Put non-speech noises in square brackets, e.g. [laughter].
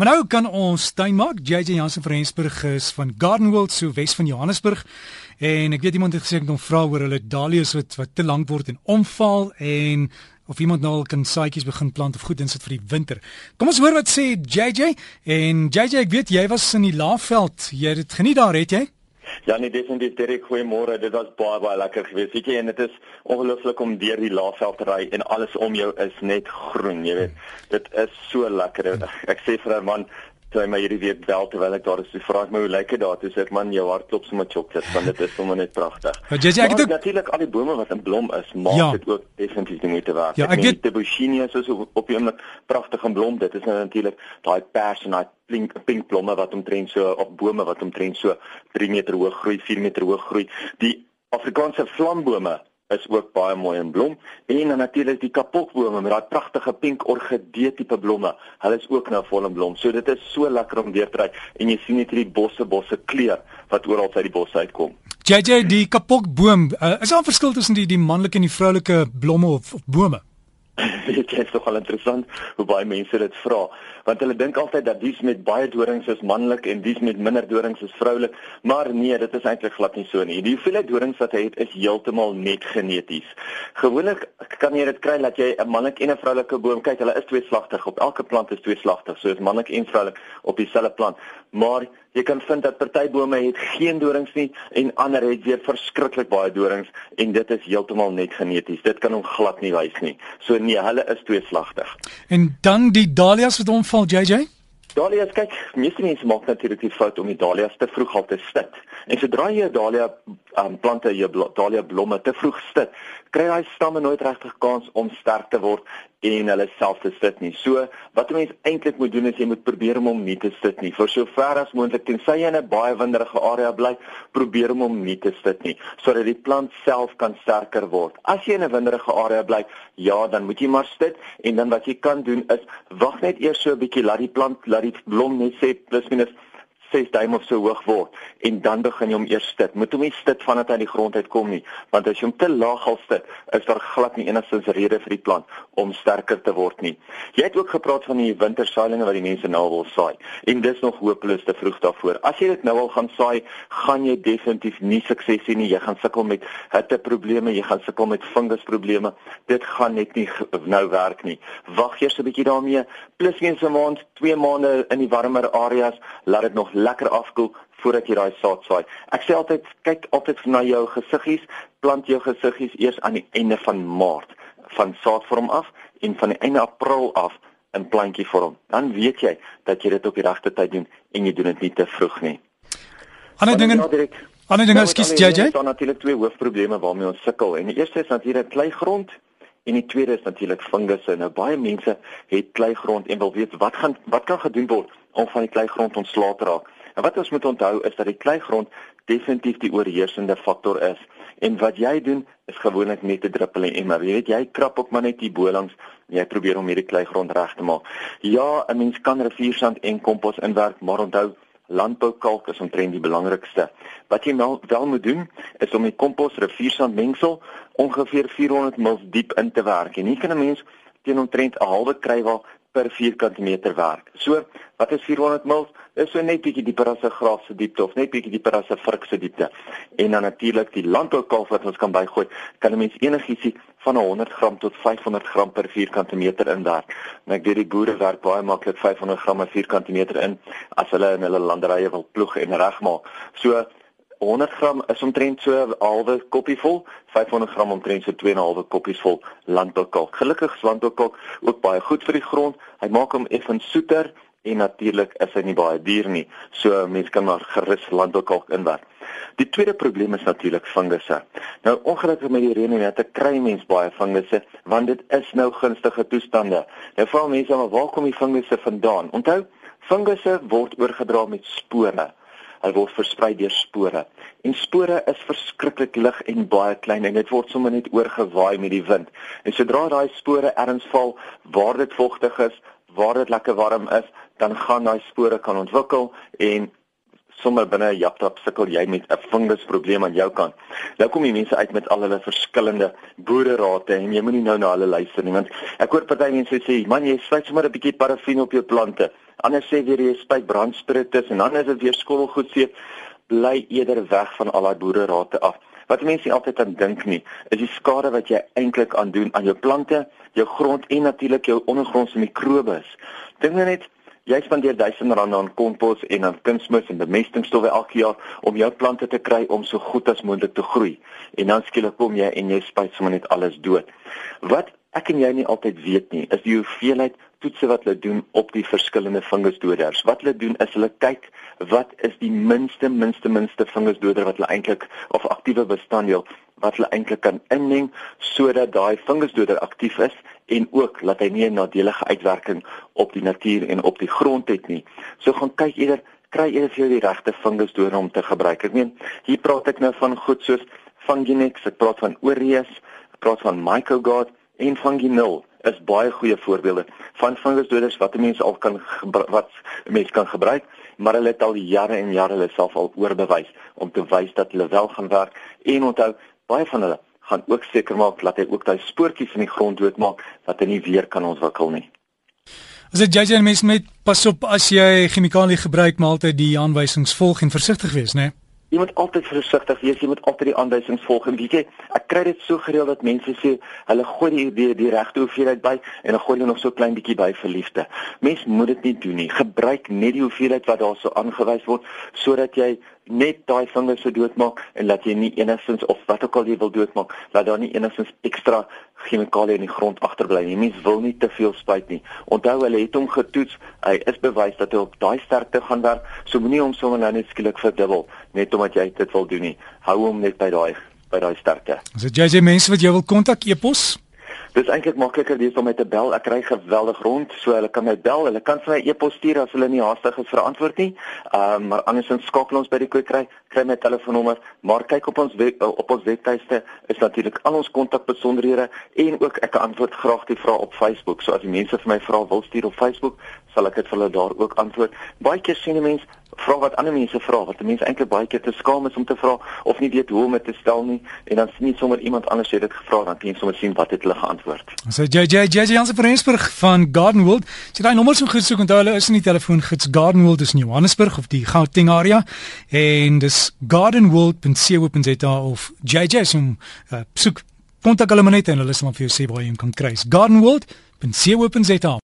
Maar nou kan ons tuin maak. JJ Jansen van Rensburg is van Garden World so Wes van Johannesburg. En ek weet iemand het gesê ek moet vra oor hulle dahlias wat wat te lank word en omval en of iemand nou al kan saadjies begin plant of goed insit vir die winter. Kom ons hoor wat sê JJ en JJ ek weet jy was in die Laagveld. Jy het dit geniet daar, het jy? Ja nee, definitief Derek, goeiemôre. Dit was baie baie lekker geweest. Weet jy, en dit is ongelooflik om deur die laafveld te ry en alles om jou is net groen, jy weet. Dit is so lekker. Ek sê vir 'n man toe my hierdie week bel terwyl ek daar is, sy vra my hoe lyk dit daar? Toe sê ek man, jou hart klop sommer choklet, want dit is sommer net pragtig. Ja, jy sê ek het natuurlik al die bome wat in blom is, maak ja. dit ook definitief die moeite werd. Ja, ek weet die Buchinia is so op die oomblik pragtig in blom. Dit is nou natuurlik daai pers en daai pink pink blomme wat omtrent so op bome wat omtrent so 3 meter hoog groei, 4 meter hoog groei. Die Afrikaanse vlambome is ook baie mooi in blom en dan natuurlik die kapokbome met daai pragtige pink orgidee tipe blomme. Hulle is ook nou vol in blom. So dit is so lekker om deur te ry en jy sien net hierdie bosse bosse kleur wat oral uit die bosse uitkom. JJ die kapokboom, uh, is daar 'n verskil tussen die die manlike en die vroulike blomme of, of bome? [laughs] dit is nogal interessant hoe baie mense dit vra want hulle dink altyd dat dies met baie dorings is manlik en dies met minder dorings is vroulik maar nee dit is eintlik glad nie so nie. Die hoeveelheid dorings wat hy het is heeltemal net geneties. Gewoonlik kan jy dit kry dat jy 'n manlik en 'n vroulike boom kyk hulle is tweeslagtig op elke plant is tweeslagtig so is manlik en vroulik op dieselfde plant maar jy kan vind dat party bome het geen dorings nie en ander het weer verskriklik baie dorings en dit is heeltemal net geneties. Dit kan hom glad nie wys nie. So nee hulle is tweeslagtig. En dan die dahlias wat omval JJ Dahlias kyk, meeste mense maak natuurlik die fout om die dahlias te vroeg al te stit. En sodra jy 'n dahlia um, plante, jy dahlia blomme te vroeg stit, kry daai stamme nooit regtig kans om sterk te word en hulle self te sit nie. So, wat 'n mens eintlik moet doen is jy moet probeer om hom nie te sit nie. Vir sover as moontlik tensy jy in 'n baie winderige area bly, probeer om hom nie te sit nie sodat die plant self kan sterker word. As jy in 'n winderige area bly, ja, dan moet jy maar sit en dan wat jy kan doen is wag net eers so 'n bietjie laat die plant laat die blom net sê plus minus 6 duim of so hoog word en dan begin jy hom eers stit. Moet hom nie stit vandat hy uit die grond uitkom nie, want as jy hom te laag al stit, is daar glad nie enigstens rede vir die plant om sterker te word nie. Jy het ook gepraat van die wintersaailinge wat die mense nou wil saai en dis nog hopeloos te vroeg daarvoor. As jy dit nou al gaan saai, gaan jy definitief nie sukses hê nie. Jy gaan sukkel met hitteprobleme, jy gaan sukkel met fungusprobleme. Dit gaan net nie nou werk nie. Wag eers 'n bietjie daarmee, plus eens 'n maand, 2 maande in die warmer areas, laat dit nog lekker afkoel voordat jy daai saad saai. Ek sê altyd kyk altyd na jou gesiggies, plant jou gesiggies eers aan die einde van Maart van saadvorm af en van die einde April af in plantjie vorm. Dan weet jy dat jy dit op die regte tyd doen en jy doen dit nie te vroeg nie. Ander dinge Ander dinge skies JJ. Daar is natuurlik twee hoofprobleme waarmee ons sukkel en die eerste is natuurlik kleigrond en die tweede is natuurlik fungusse. Nou baie mense het kleigrond en wil weet wat gaan wat kan gedoen word om van die kleigrond ontslae te raak. En wat ons moet onthou is dat die kleigrond definitief die oorheersende faktor is. En wat jy doen is gewoonlik net 'n druppel en emmer. Jy weet jy krap ook maar net hier bo langs en jy probeer om hierdie kleigrond reg te maak. Ja, 'n mens kan riviersand en kompos inwerk, maar onthou landboukalk is omtrent die belangrikste. Wat jy nou wel moet doen is om die kompos riviersand mengsel ongeveer 400 ml diep in te werk. En hier kan 'n mens teen omtrent 'n halwe krywal per vierkante meter werk. So, wat is 400 ml? Dis so net bietjie dieper as 'n gras se diepte of net bietjie dieper as 'n vrug se diepte. En dan natuurlik die landboukalf wat ons kan bygooi, kan 'n mens enigiets van 100 gram tot 500 gram per vierkante meter inwerk. En ek weet die boere werk baie maklik 500 gram per vierkante meter in as hulle in hulle landerye wil ploeg en regmaak. So 100 gram is omtrent so 'n halwe koppie vol, 500 gram omtrent so 2 en 'n halwe koppies vol landboukalk. Gelukkig is landboukalk ook baie goed vir die grond. Hy maak hom effens soeter en natuurlik is hy nie baie duur nie. So mense kan maar gerus landboukalk inwerk. Die tweede probleem is natuurlik fungusse. Nou ongelukkig met die reën en hitte kry mense baie fungusse want dit is nou gunstige toestande. Nou vra mense maar waar kom die fungusse vandaan? Onthou, fungusse word oorgedra met spore hy word versprei deur spore. En spore is verskriklik lig en baie klein en dit word sommer net oorgewaai met die wind. En sodra daai spore erns val waar dit vogtig is, waar dit lekker warm is, dan gaan daai spore kan ontwikkel en sommer binne 'n japtap sukkel jy met 'n fungusprobleem aan jou kant. Nou kom die mense uit met al hulle verskillende boererate en jy moenie nou na hulle luister nie want ek hoor party mense sê man jy spuit sommer 'n bietjie parafin op jou plante Ander sê weer jy spuit brandspiritus en dan is dit weer skottelgoedseep. Bly eerder weg van al daai boererate af. Wat mense nie altyd aan dink nie, is die skade wat jy eintlik aan doen aan jou plante, jou grond en natuurlik jou ondergrondse mikrobes. Dink net Jy spandeer duisende rande aan kompos en aan kunsmis en bemestingstowwe elke jaar om jou plante te kry om so goed as moontlik te groei. En dan skielik kom jy en jy spuit sommer net alles dood. Wat ek en jy nie altyd weet nie, is die hoeveelheid toetse wat hulle doen op die verskillende fungusdoders. Wat hulle doen is hulle kyk wat is die minste minste minste fungusdoder wat hulle eintlik of aktiewe bestanddeel wat hulle eintlik kan inmeng sodat daai fungusdoder aktief is en ook laat hy nie 'n nadelige uitwerking op die natuur en op die grond het nie. So gaan kyk eerder kry eers jy die regte fungusdoder om te gebruik. Ek meen, hier praat ek nou van goed soos Funginex, ek praat van Oreus, ek praat van Mycogard en Funginil is baie goeie voorbeelde van fungusdoders wat mense al kan wat mense kan gebruik, maar hulle het al jare en jare hulle self al oorbewys om te wys dat hulle wel gaan werk en onthou baie van hulle gaan ook seker maak dat hy ook daai spoortjies in die grond doodmaak dat hy nie weer kan ontwikkel nie. As dit jy mens met pas op as jy chemikalie gebruik, maar altyd die aanwysings volg en versigtig wees, né? Nee? Jy moet altyd versigtig wees, jy moet altyd die aanwysings volg. En weet jy, ek kry dit so gereeld dat mense sê hulle gooi die die, die regte hoeveelheid by en dan gooi hulle nog so klein bietjie by vir liefde. Mens moet dit nie doen nie. Gebruik net die hoeveelheid wat daar so aangewys word sodat jy net daai vingers se doodmaak en laat jy nie enigstens of wat ook al jy wil doodmaak, laat daar nie enigstens ekstra chemikalieë in die grond agterbly nie. Mens wil nie te veel spuit nie. Onthou hulle het hom getoets. Hy is bewys dat hy op daai sterkte gaan werk. So moenie hom sommer nou net skielik verdubbel net omdat jy dit wil doen nie. Hou hom net by daai by daai sterkte. As jy jy mense wat jy wil kontak e-pos Dit is eintlik makliker dis om my te bel. Ek kry geweldig rond, so hulle kan my bel. Hulle kan vir my e-pos stuur as hulle nie haastig is vir antwoord nie. Ehm um, maar andersins skakel ons by die kry kry my telefoonnommer. Maar kyk op ons web, op ons webtuiste is natuurlik al ons kontakbesonderhede en ook ek antwoord graag die vrae op Facebook. So as die mense vir my vra wil stuur op Facebook, sal ek dit vir hulle daar ook antwoord. Baie keer sien 'n mens vra wat ander mense vra wat mense eintlik baie keer te skaam is om te vra of nie weet hoe om dit te stel nie en dan sien jy sommer iemand anders het dit gevra dan kan jy sommer sien wat het hulle geantwoord. So JJ JJ Jansen van Rensburg van Garden World. Sy daai nommers moet gesoek onthou hulle is in die telefoongids Garden World is in Johannesburg of die Gauteng area en dis gardenworld.co.za of JJ se uh, soek kontak hulle net en hulle sal vir jou sê waar jy hom kan kry. Garden World.co.za